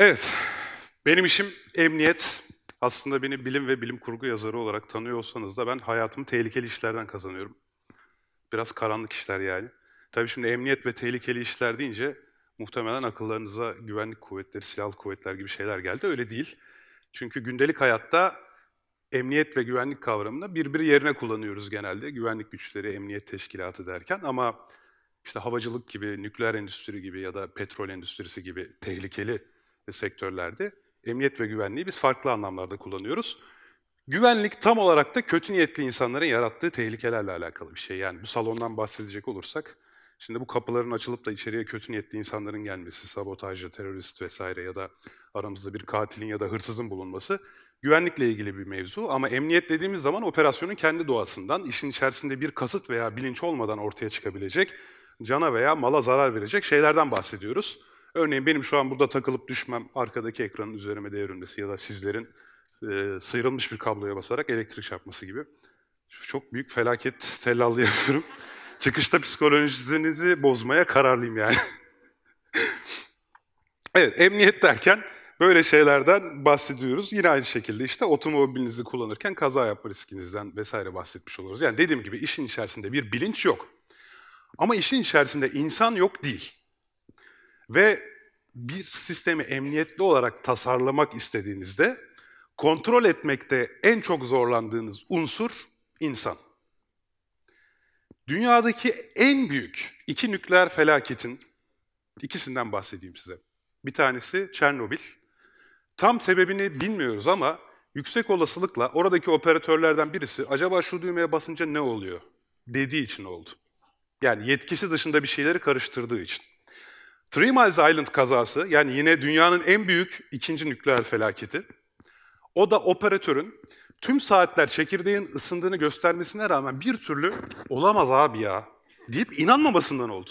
Evet, benim işim emniyet. Aslında beni bilim ve bilim kurgu yazarı olarak tanıyor olsanız da ben hayatımı tehlikeli işlerden kazanıyorum. Biraz karanlık işler yani. Tabii şimdi emniyet ve tehlikeli işler deyince muhtemelen akıllarınıza güvenlik kuvvetleri, silahlı kuvvetler gibi şeyler geldi. Öyle değil. Çünkü gündelik hayatta emniyet ve güvenlik kavramını birbiri yerine kullanıyoruz genelde. Güvenlik güçleri, emniyet teşkilatı derken ama işte havacılık gibi, nükleer endüstri gibi ya da petrol endüstrisi gibi tehlikeli sektörlerde emniyet ve güvenliği biz farklı anlamlarda kullanıyoruz. Güvenlik tam olarak da kötü niyetli insanların yarattığı tehlikelerle alakalı bir şey. Yani bu salondan bahsedecek olursak, şimdi bu kapıların açılıp da içeriye kötü niyetli insanların gelmesi, sabotajcı, terörist vesaire ya da aramızda bir katilin ya da hırsızın bulunması güvenlikle ilgili bir mevzu. Ama emniyet dediğimiz zaman operasyonun kendi doğasından, işin içerisinde bir kasıt veya bilinç olmadan ortaya çıkabilecek, cana veya mala zarar verecek şeylerden bahsediyoruz. Örneğin benim şu an burada takılıp düşmem, arkadaki ekranın üzerime devrilmesi ya da sizlerin e, sıyrılmış bir kabloya basarak elektrik çarpması gibi. Çok büyük felaket tellallı yapıyorum. Çıkışta psikolojinizi bozmaya kararlıyım yani. evet, emniyet derken böyle şeylerden bahsediyoruz. Yine aynı şekilde işte otomobilinizi kullanırken kaza yapma riskinizden vesaire bahsetmiş oluruz. Yani dediğim gibi işin içerisinde bir bilinç yok. Ama işin içerisinde insan yok değil. Ve bir sistemi emniyetli olarak tasarlamak istediğinizde kontrol etmekte en çok zorlandığınız unsur insan. Dünyadaki en büyük iki nükleer felaketin ikisinden bahsedeyim size. Bir tanesi Çernobil. Tam sebebini bilmiyoruz ama yüksek olasılıkla oradaki operatörlerden birisi acaba şu düğmeye basınca ne oluyor dediği için oldu. Yani yetkisi dışında bir şeyleri karıştırdığı için. Three Miles Island kazası yani yine dünyanın en büyük ikinci nükleer felaketi. O da operatörün tüm saatler çekirdeğin ısındığını göstermesine rağmen bir türlü olamaz abi ya deyip inanmamasından oldu.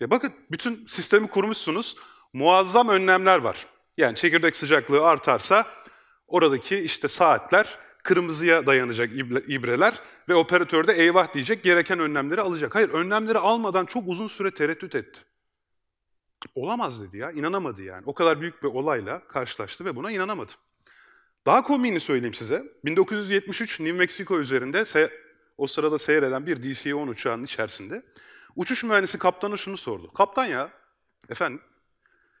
Ya bakın bütün sistemi kurmuşsunuz, muazzam önlemler var. Yani çekirdek sıcaklığı artarsa oradaki işte saatler kırmızıya dayanacak ibreler ve operatör de eyvah diyecek gereken önlemleri alacak. Hayır önlemleri almadan çok uzun süre tereddüt etti. Olamaz dedi ya, inanamadı yani. O kadar büyük bir olayla karşılaştı ve buna inanamadı. Daha komiğini söyleyeyim size. 1973 New Mexico üzerinde o sırada seyreden bir DC-10 uçağının içerisinde uçuş mühendisi kaptana şunu sordu. Kaptan ya, efendim,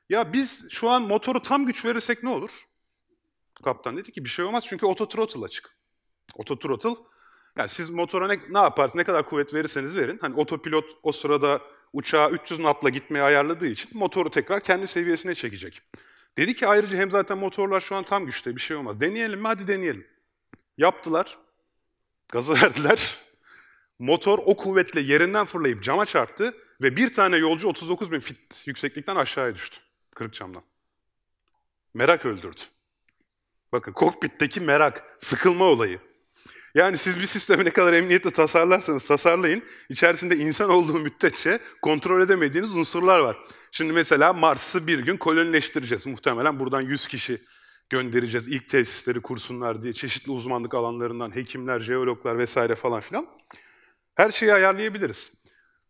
ya biz şu an motoru tam güç verirsek ne olur? Kaptan dedi ki bir şey olmaz çünkü autothrottle açık. Autothrottle, yani siz motora ne, ne yaparsınız, ne kadar kuvvet verirseniz verin. Hani otopilot o sırada uçağı 300 knotla gitmeye ayarladığı için motoru tekrar kendi seviyesine çekecek. Dedi ki ayrıca hem zaten motorlar şu an tam güçte bir şey olmaz. Deneyelim mi? Hadi deneyelim. Yaptılar. Gazı verdiler. Motor o kuvvetle yerinden fırlayıp cama çarptı ve bir tane yolcu 39 bin fit yükseklikten aşağıya düştü. Kırık camdan. Merak öldürdü. Bakın kokpitteki merak, sıkılma olayı. Yani siz bir sistemi ne kadar emniyetli tasarlarsanız tasarlayın, içerisinde insan olduğu müddetçe kontrol edemediğiniz unsurlar var. Şimdi mesela Mars'ı bir gün kolonileştireceğiz. Muhtemelen buradan 100 kişi göndereceğiz. İlk tesisleri kursunlar diye çeşitli uzmanlık alanlarından hekimler, jeologlar vesaire falan filan. Her şeyi ayarlayabiliriz.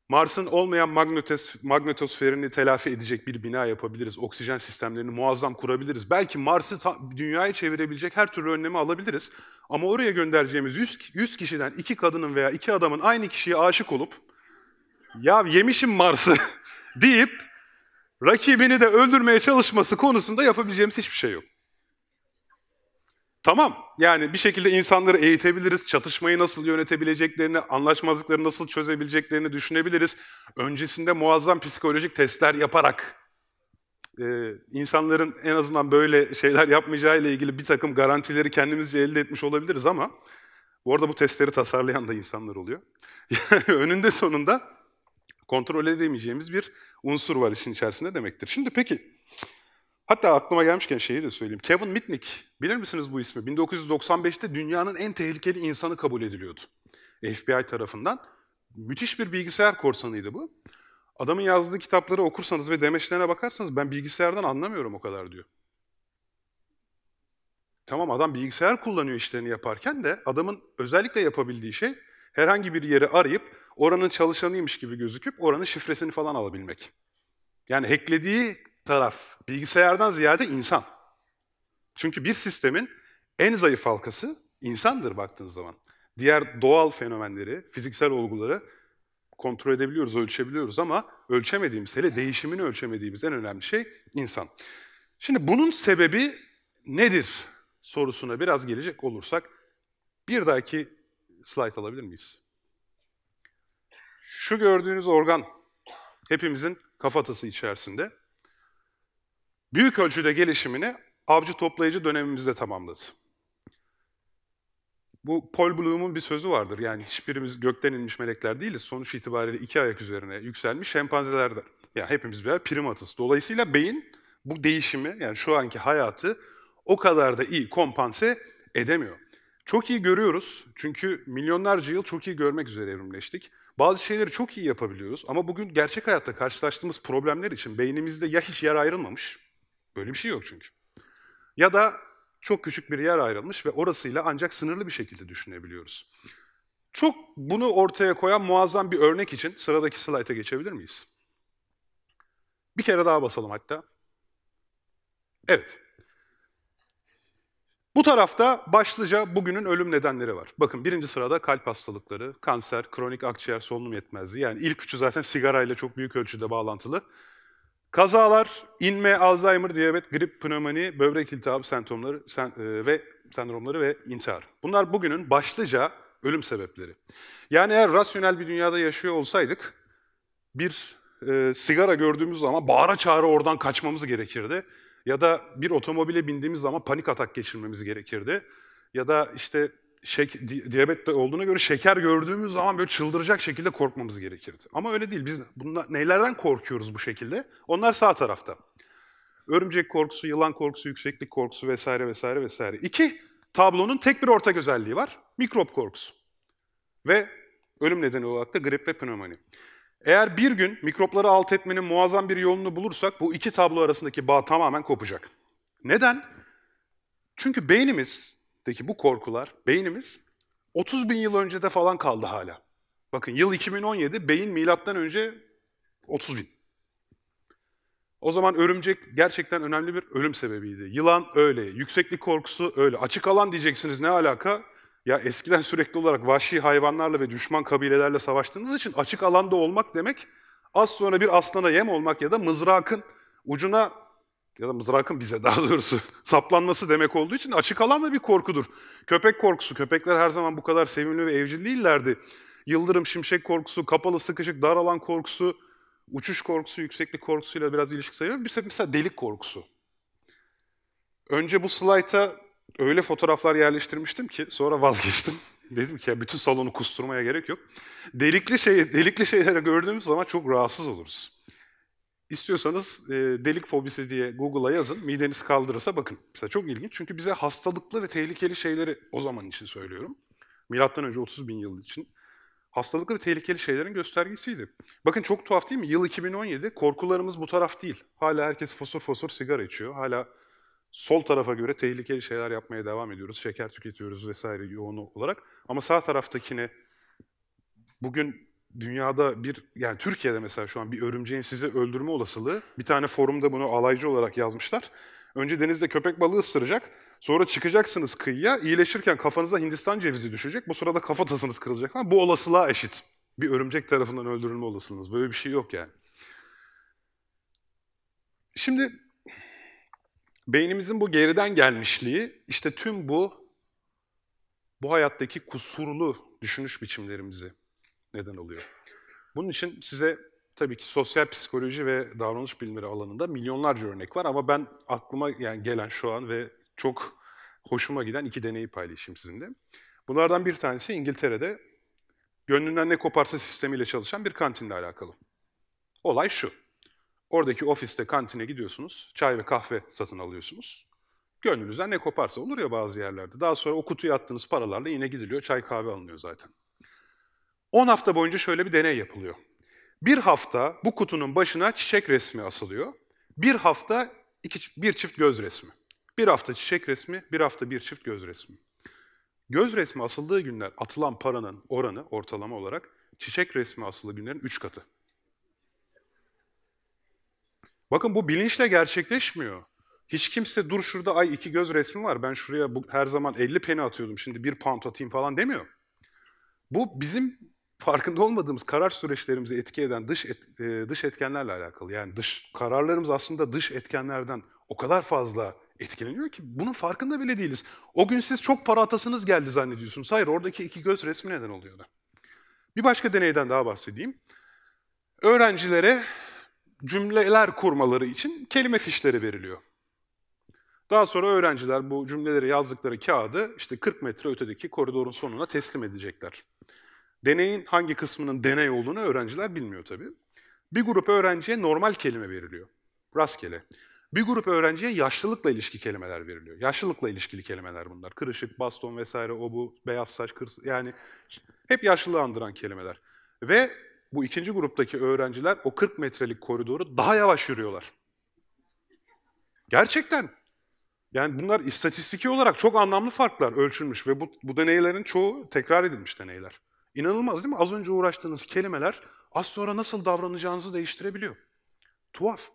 Mars'ın olmayan magnetos, magnetosferini telafi edecek bir bina yapabiliriz. Oksijen sistemlerini muazzam kurabiliriz. Belki Mars'ı dünyaya çevirebilecek her türlü önlemi alabiliriz. Ama oraya göndereceğimiz 100, 100 kişiden iki kadının veya iki adamın aynı kişiye aşık olup ya yemişim Mars'ı deyip rakibini de öldürmeye çalışması konusunda yapabileceğimiz hiçbir şey yok. Tamam, yani bir şekilde insanları eğitebiliriz, çatışmayı nasıl yönetebileceklerini, anlaşmazlıkları nasıl çözebileceklerini düşünebiliriz. Öncesinde muazzam psikolojik testler yaparak e, insanların en azından böyle şeyler yapmayacağı ile ilgili bir takım garantileri kendimizce elde etmiş olabiliriz ama bu arada bu testleri tasarlayan da insanlar oluyor. Yani önünde sonunda kontrol edemeyeceğimiz bir unsur var işin içerisinde demektir. Şimdi peki, hatta aklıma gelmişken şeyi de söyleyeyim. Kevin Mitnick, bilir misiniz bu ismi? 1995'te dünyanın en tehlikeli insanı kabul ediliyordu. FBI tarafından. Müthiş bir bilgisayar korsanıydı bu. Adamın yazdığı kitapları okursanız ve demeçlerine bakarsanız ben bilgisayardan anlamıyorum o kadar diyor. Tamam adam bilgisayar kullanıyor işlerini yaparken de adamın özellikle yapabildiği şey herhangi bir yeri arayıp oranın çalışanıymış gibi gözüküp oranın şifresini falan alabilmek. Yani hacklediği taraf bilgisayardan ziyade insan. Çünkü bir sistemin en zayıf halkası insandır baktığınız zaman. Diğer doğal fenomenleri, fiziksel olguları kontrol edebiliyoruz, ölçebiliyoruz ama ölçemediğimiz, hele değişimini ölçemediğimiz en önemli şey insan. Şimdi bunun sebebi nedir sorusuna biraz gelecek olursak bir dahaki slide alabilir miyiz? Şu gördüğünüz organ hepimizin kafatası içerisinde büyük ölçüde gelişimini avcı toplayıcı dönemimizde tamamladı. Bu Paul Bloom'un bir sözü vardır. Yani hiçbirimiz gökten inmiş melekler değiliz. Sonuç itibariyle iki ayak üzerine yükselmiş şempanzelerden. Yani hepimiz birer primatız. Dolayısıyla beyin bu değişimi yani şu anki hayatı o kadar da iyi kompanse edemiyor. Çok iyi görüyoruz çünkü milyonlarca yıl çok iyi görmek üzere evrimleştik. Bazı şeyleri çok iyi yapabiliyoruz ama bugün gerçek hayatta karşılaştığımız problemler için beynimizde ya hiç yer ayrılmamış, böyle bir şey yok çünkü. Ya da çok küçük bir yer ayrılmış ve orasıyla ancak sınırlı bir şekilde düşünebiliyoruz. Çok bunu ortaya koyan muazzam bir örnek için sıradaki slayta geçebilir miyiz? Bir kere daha basalım hatta. Evet. Bu tarafta başlıca bugünün ölüm nedenleri var. Bakın birinci sırada kalp hastalıkları, kanser, kronik akciğer solunum yetmezliği. Yani ilk üçü zaten sigarayla çok büyük ölçüde bağlantılı. Kazalar, inme, Alzheimer, diyabet, grip, pnömoni, böbrek iltihabı semptomları sen, e, ve sendromları ve intihar. Bunlar bugünün başlıca ölüm sebepleri. Yani eğer rasyonel bir dünyada yaşıyor olsaydık bir e, sigara gördüğümüz zaman bağıra çağıra oradan kaçmamız gerekirdi. Ya da bir otomobile bindiğimiz zaman panik atak geçirmemiz gerekirdi. Ya da işte şek, di, diyabet olduğuna göre şeker gördüğümüz zaman böyle çıldıracak şekilde korkmamız gerekirdi. Ama öyle değil. Biz bunlar, nelerden korkuyoruz bu şekilde? Onlar sağ tarafta. Örümcek korkusu, yılan korkusu, yükseklik korkusu vesaire vesaire vesaire. İki, tablonun tek bir ortak özelliği var. Mikrop korkusu. Ve ölüm nedeni olarak da grip ve pnömoni. Eğer bir gün mikropları alt etmenin muazzam bir yolunu bulursak bu iki tablo arasındaki bağ tamamen kopacak. Neden? Çünkü beynimizdeki bu korkular, beynimiz 30 bin yıl öncede falan kaldı hala. Bakın yıl 2017, beyin milattan önce 30 bin. O zaman örümcek gerçekten önemli bir ölüm sebebiydi. Yılan öyle, yükseklik korkusu öyle. Açık alan diyeceksiniz ne alaka? Ya eskiden sürekli olarak vahşi hayvanlarla ve düşman kabilelerle savaştığınız için açık alanda olmak demek az sonra bir aslana yem olmak ya da mızrakın ucuna ya da mızrakın bize daha doğrusu saplanması demek olduğu için açık alan da bir korkudur. Köpek korkusu, köpekler her zaman bu kadar sevimli ve evcil değillerdi. Yıldırım, şimşek korkusu, kapalı, sıkışık, dar alan korkusu, uçuş korkusu, yükseklik korkusuyla biraz ilişki sayıyor. Bir mesela delik korkusu. Önce bu slayta öyle fotoğraflar yerleştirmiştim ki sonra vazgeçtim. Dedim ki ya bütün salonu kusturmaya gerek yok. Delikli şey, delikli şeyleri gördüğümüz zaman çok rahatsız oluruz. İstiyorsanız e, delik fobisi diye Google'a yazın, mideniz kaldırırsa bakın. Mesela çok ilginç çünkü bize hastalıklı ve tehlikeli şeyleri o zaman için söylüyorum. Milattan önce 30 bin yıl için hastalıklı ve tehlikeli şeylerin göstergesiydi. Bakın çok tuhaf değil mi? Yıl 2017, korkularımız bu taraf değil. Hala herkes fosur fosur sigara içiyor. Hala sol tarafa göre tehlikeli şeyler yapmaya devam ediyoruz. Şeker tüketiyoruz vesaire yoğun olarak. Ama sağ taraftakine bugün dünyada bir, yani Türkiye'de mesela şu an bir örümceğin sizi öldürme olasılığı, bir tane forumda bunu alaycı olarak yazmışlar. Önce denizde köpek balığı ısıracak, sonra çıkacaksınız kıyıya, iyileşirken kafanıza Hindistan cevizi düşecek, bu sırada kafatasınız kırılacak ama bu olasılığa eşit. Bir örümcek tarafından öldürülme olasılığınız. Böyle bir şey yok yani. Şimdi beynimizin bu geriden gelmişliği işte tüm bu bu hayattaki kusurlu düşünüş biçimlerimizi neden oluyor. Bunun için size tabii ki sosyal psikoloji ve davranış bilimleri alanında milyonlarca örnek var ama ben aklıma yani gelen şu an ve çok hoşuma giden iki deneyi paylaşayım sizinle. Bunlardan bir tanesi İngiltere'de gönlünden ne koparsa sistemiyle çalışan bir kantinle alakalı. Olay şu. Oradaki ofiste, kantine gidiyorsunuz, çay ve kahve satın alıyorsunuz. Gönlünüzden ne koparsa olur ya bazı yerlerde. Daha sonra o kutuya attığınız paralarla yine gidiliyor, çay kahve alınıyor zaten. 10 hafta boyunca şöyle bir deney yapılıyor. Bir hafta bu kutunun başına çiçek resmi asılıyor. Bir hafta iki, bir çift göz resmi. Bir hafta çiçek resmi, bir hafta bir çift göz resmi. Göz resmi asıldığı günler atılan paranın oranı ortalama olarak çiçek resmi asılı günlerin 3 katı. Bakın bu bilinçle gerçekleşmiyor. Hiç kimse dur şurada ay iki göz resmi var ben şuraya bu, her zaman 50 peni atıyordum şimdi bir pound atayım falan demiyor. Bu bizim farkında olmadığımız karar süreçlerimizi etki eden dış et, e, dış etkenlerle alakalı. Yani dış kararlarımız aslında dış etkenlerden o kadar fazla etkileniyor ki bunun farkında bile değiliz. O gün siz çok para atasınız geldi zannediyorsunuz. Hayır oradaki iki göz resmi neden oluyordu. Bir başka deneyden daha bahsedeyim. Öğrencilere cümleler kurmaları için kelime fişleri veriliyor. Daha sonra öğrenciler bu cümleleri yazdıkları kağıdı işte 40 metre ötedeki koridorun sonuna teslim edecekler. Deneyin hangi kısmının deney olduğunu öğrenciler bilmiyor tabii. Bir grup öğrenciye normal kelime veriliyor. Rastgele. Bir grup öğrenciye yaşlılıkla ilişki kelimeler veriliyor. Yaşlılıkla ilişkili kelimeler bunlar. Kırışık, baston vesaire, o bu, beyaz saç, kırs yani hep yaşlılığı andıran kelimeler. Ve bu ikinci gruptaki öğrenciler o 40 metrelik koridoru daha yavaş yürüyorlar. Gerçekten. Yani bunlar istatistiki olarak çok anlamlı farklar ölçülmüş ve bu, bu deneylerin çoğu tekrar edilmiş deneyler. İnanılmaz değil mi? Az önce uğraştığınız kelimeler az sonra nasıl davranacağınızı değiştirebiliyor. Tuhaf.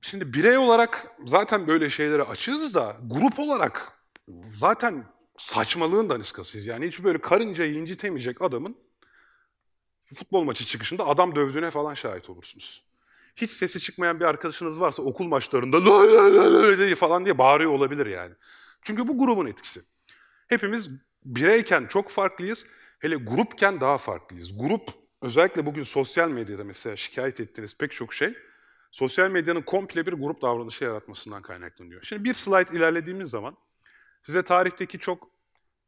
Şimdi birey olarak zaten böyle şeylere açığız da grup olarak zaten saçmalığın daniskasıyız. Yani hiç böyle karıncayı incitemeyecek adamın futbol maçı çıkışında adam dövdüğüne falan şahit olursunuz. Hiç sesi çıkmayan bir arkadaşınız varsa okul maçlarında la la la la falan diye bağırıyor olabilir yani. Çünkü bu grubun etkisi. Hepimiz bireyken çok farklıyız. Hele grupken daha farklıyız. Grup özellikle bugün sosyal medyada mesela şikayet ettiğiniz pek çok şey sosyal medyanın komple bir grup davranışı yaratmasından kaynaklanıyor. Şimdi bir slide ilerlediğimiz zaman size tarihteki çok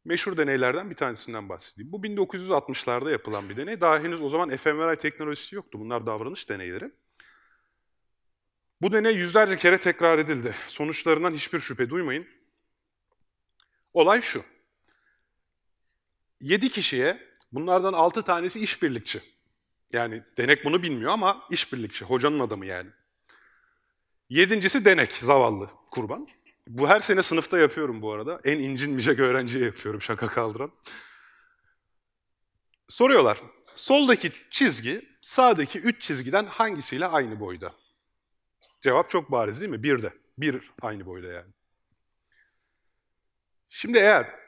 meşhur deneylerden bir tanesinden bahsedeyim. Bu 1960'larda yapılan bir deney. Daha henüz o zaman fMRI teknolojisi yoktu. Bunlar davranış deneyleri. Bu deney yüzlerce kere tekrar edildi. Sonuçlarından hiçbir şüphe duymayın. Olay şu. 7 kişiye, bunlardan 6 tanesi işbirlikçi. Yani denek bunu bilmiyor ama işbirlikçi, hocanın adamı yani. Yedincisi denek, zavallı kurban. Bu her sene sınıfta yapıyorum bu arada. En incinmeyecek öğrenciye yapıyorum şaka kaldıran. Soruyorlar. Soldaki çizgi sağdaki üç çizgiden hangisiyle aynı boyda? Cevap çok bariz değil mi? Bir de. Bir aynı boyda yani. Şimdi eğer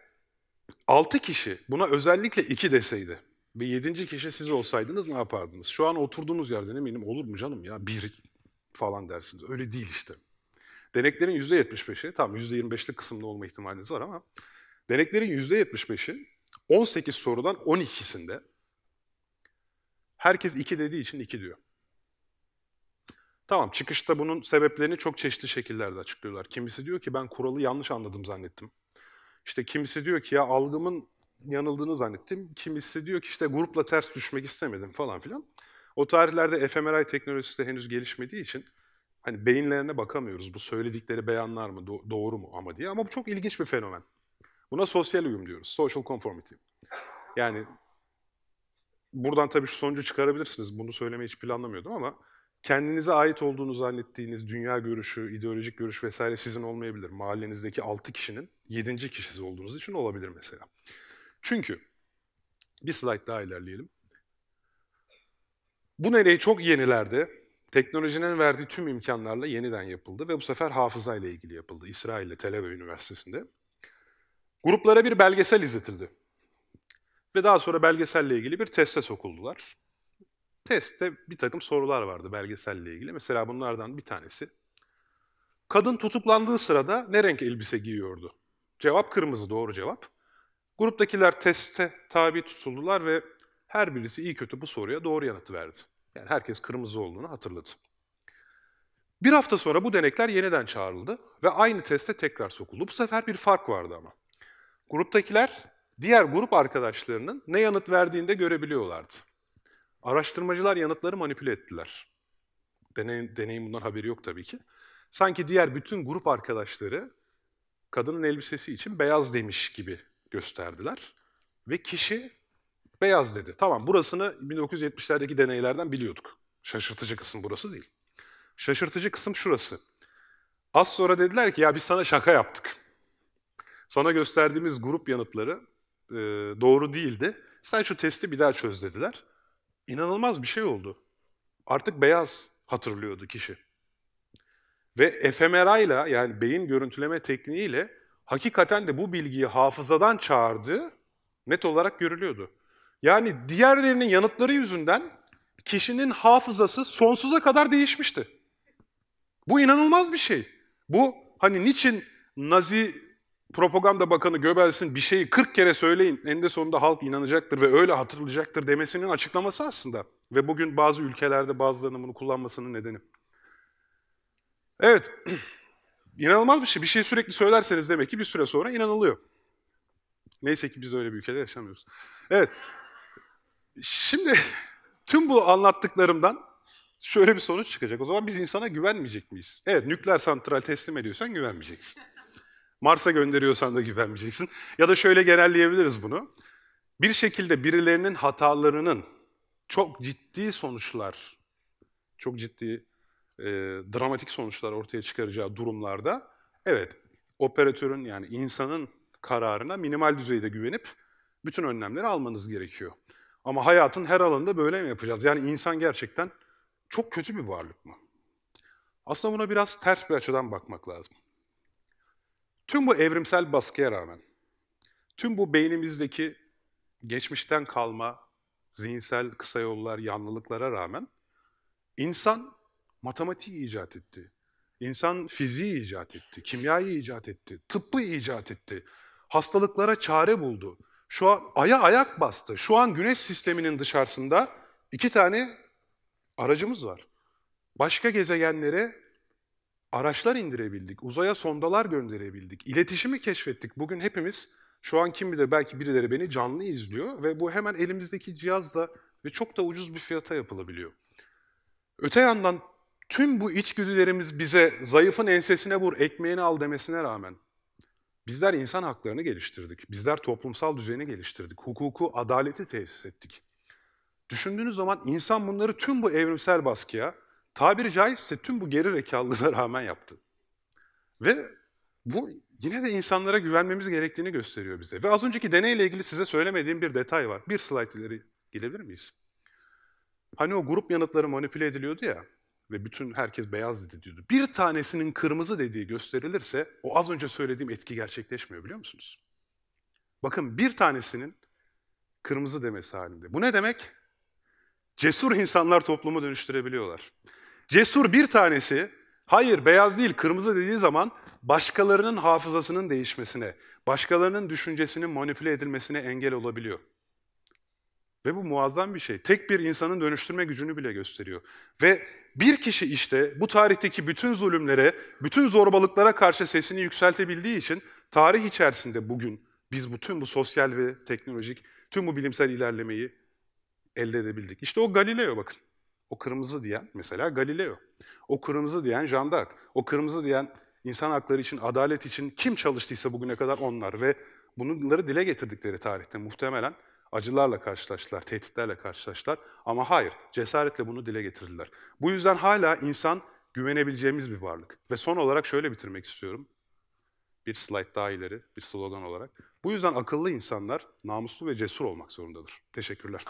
altı kişi buna özellikle iki deseydi ve yedinci kişi siz olsaydınız ne yapardınız? Şu an oturduğunuz yerden eminim olur mu canım ya bir falan dersiniz. Öyle değil işte. Deneklerin %75'i, tamam %25'lik kısımda olma ihtimaliniz var ama deneklerin %75'i 18 sorudan 12'sinde herkes 2 dediği için 2 diyor. Tamam çıkışta bunun sebeplerini çok çeşitli şekillerde açıklıyorlar. Kimisi diyor ki ben kuralı yanlış anladım zannettim. İşte kimisi diyor ki ya algımın yanıldığını zannettim. Kimisi diyor ki işte grupla ters düşmek istemedim falan filan. O tarihlerde fMRI teknolojisi de henüz gelişmediği için hani beyinlerine bakamıyoruz. Bu söyledikleri beyanlar mı, do- doğru mu ama diye. Ama bu çok ilginç bir fenomen. Buna sosyal uyum diyoruz. Social conformity. Yani buradan tabii şu sonucu çıkarabilirsiniz. Bunu söylemeyi hiç planlamıyordum ama kendinize ait olduğunu zannettiğiniz dünya görüşü, ideolojik görüş vesaire sizin olmayabilir. Mahallenizdeki 6 kişinin 7. kişisi olduğunuz için olabilir mesela. Çünkü bir slide daha ilerleyelim. Bu deney çok yenilerde teknolojinin verdiği tüm imkanlarla yeniden yapıldı ve bu sefer hafıza ile ilgili yapıldı. İsrail'de Tel Aviv Üniversitesi'nde. Gruplara bir belgesel izletildi. Ve daha sonra belgeselle ilgili bir teste sokuldular. Testte bir takım sorular vardı belgeselle ilgili. Mesela bunlardan bir tanesi. Kadın tutuklandığı sırada ne renk elbise giyiyordu? Cevap kırmızı, doğru cevap. Gruptakiler teste tabi tutuldular ve her birisi iyi kötü bu soruya doğru yanıtı verdi. Yani herkes kırmızı olduğunu hatırladı. Bir hafta sonra bu denekler yeniden çağrıldı ve aynı teste tekrar sokuldu. Bu sefer bir fark vardı ama. Gruptakiler diğer grup arkadaşlarının ne yanıt verdiğini de görebiliyorlardı. Araştırmacılar yanıtları manipüle ettiler. Deney, deneyin bundan haberi yok tabii ki. Sanki diğer bütün grup arkadaşları kadının elbisesi için beyaz demiş gibi gösterdiler. Ve kişi beyaz dedi. Tamam burasını 1970'lerdeki deneylerden biliyorduk. Şaşırtıcı kısım burası değil. Şaşırtıcı kısım şurası. Az sonra dediler ki ya biz sana şaka yaptık. Sana gösterdiğimiz grup yanıtları e, doğru değildi. Sen şu testi bir daha çöz dediler. İnanılmaz bir şey oldu. Artık beyaz hatırlıyordu kişi. Ve fMRI'la yani beyin görüntüleme tekniğiyle hakikaten de bu bilgiyi hafızadan çağırdığı net olarak görülüyordu. Yani diğerlerinin yanıtları yüzünden kişinin hafızası sonsuza kadar değişmişti. Bu inanılmaz bir şey. Bu hani niçin Nazi propaganda bakanı Göbels'in bir şeyi 40 kere söyleyin eninde sonunda halk inanacaktır ve öyle hatırlayacaktır demesinin açıklaması aslında. Ve bugün bazı ülkelerde bazılarının bunu kullanmasının nedeni. Evet, inanılmaz bir şey. Bir şey sürekli söylerseniz demek ki bir süre sonra inanılıyor. Neyse ki biz öyle bir ülkede yaşamıyoruz. Evet, şimdi tüm bu anlattıklarımdan şöyle bir sonuç çıkacak. O zaman biz insana güvenmeyecek miyiz? Evet, nükleer santral teslim ediyorsan güvenmeyeceksin. Mars'a gönderiyorsan da güvenmeyeceksin. Ya da şöyle genelleyebiliriz bunu. Bir şekilde birilerinin hatalarının çok ciddi sonuçlar, çok ciddi e, dramatik sonuçlar ortaya çıkaracağı durumlarda evet operatörün yani insanın kararına minimal düzeyde güvenip bütün önlemleri almanız gerekiyor. Ama hayatın her alanında böyle mi yapacağız? Yani insan gerçekten çok kötü bir varlık mı? Aslında buna biraz ters bir açıdan bakmak lazım. Tüm bu evrimsel baskıya rağmen, tüm bu beynimizdeki geçmişten kalma zihinsel kısa yollar, yanlılıklara rağmen insan matematiği icat etti. İnsan fiziği icat etti, kimyayı icat etti, tıbbı icat etti. Hastalıklara çare buldu. Şu an aya ayak bastı. Şu an güneş sisteminin dışarısında iki tane aracımız var. Başka gezegenlere araçlar indirebildik, uzaya sondalar gönderebildik, iletişimi keşfettik. Bugün hepimiz, şu an kim bilir belki birileri beni canlı izliyor ve bu hemen elimizdeki cihazla ve çok da ucuz bir fiyata yapılabiliyor. Öte yandan tüm bu içgüdülerimiz bize zayıfın ensesine vur, ekmeğini al demesine rağmen bizler insan haklarını geliştirdik. Bizler toplumsal düzeni geliştirdik. Hukuku, adaleti tesis ettik. Düşündüğünüz zaman insan bunları tüm bu evrimsel baskıya, tabiri caizse tüm bu geri zekalılığa rağmen yaptı. Ve bu yine de insanlara güvenmemiz gerektiğini gösteriyor bize. Ve az önceki deneyle ilgili size söylemediğim bir detay var. Bir slide ileri gidebilir miyiz? Hani o grup yanıtları manipüle ediliyordu ya ve bütün herkes beyaz dedi diyordu. Bir tanesinin kırmızı dediği gösterilirse o az önce söylediğim etki gerçekleşmiyor biliyor musunuz? Bakın bir tanesinin kırmızı demesi halinde. Bu ne demek? Cesur insanlar toplumu dönüştürebiliyorlar. Cesur bir tanesi, hayır beyaz değil kırmızı dediği zaman başkalarının hafızasının değişmesine, başkalarının düşüncesinin manipüle edilmesine engel olabiliyor. Ve bu muazzam bir şey. Tek bir insanın dönüştürme gücünü bile gösteriyor. Ve bir kişi işte bu tarihteki bütün zulümlere, bütün zorbalıklara karşı sesini yükseltebildiği için tarih içerisinde bugün biz bütün bu sosyal ve teknolojik, tüm bu bilimsel ilerlemeyi elde edebildik. İşte o Galileo bakın. O kırmızı diyen mesela Galileo. O kırmızı diyen Jean. O kırmızı diyen insan hakları için, adalet için kim çalıştıysa bugüne kadar onlar ve bunları dile getirdikleri tarihte muhtemelen acılarla karşılaştılar, tehditlerle karşılaştılar ama hayır, cesaretle bunu dile getirdiler. Bu yüzden hala insan güvenebileceğimiz bir varlık. Ve son olarak şöyle bitirmek istiyorum. Bir slide daha ileri, bir slogan olarak. Bu yüzden akıllı insanlar namuslu ve cesur olmak zorundadır. Teşekkürler.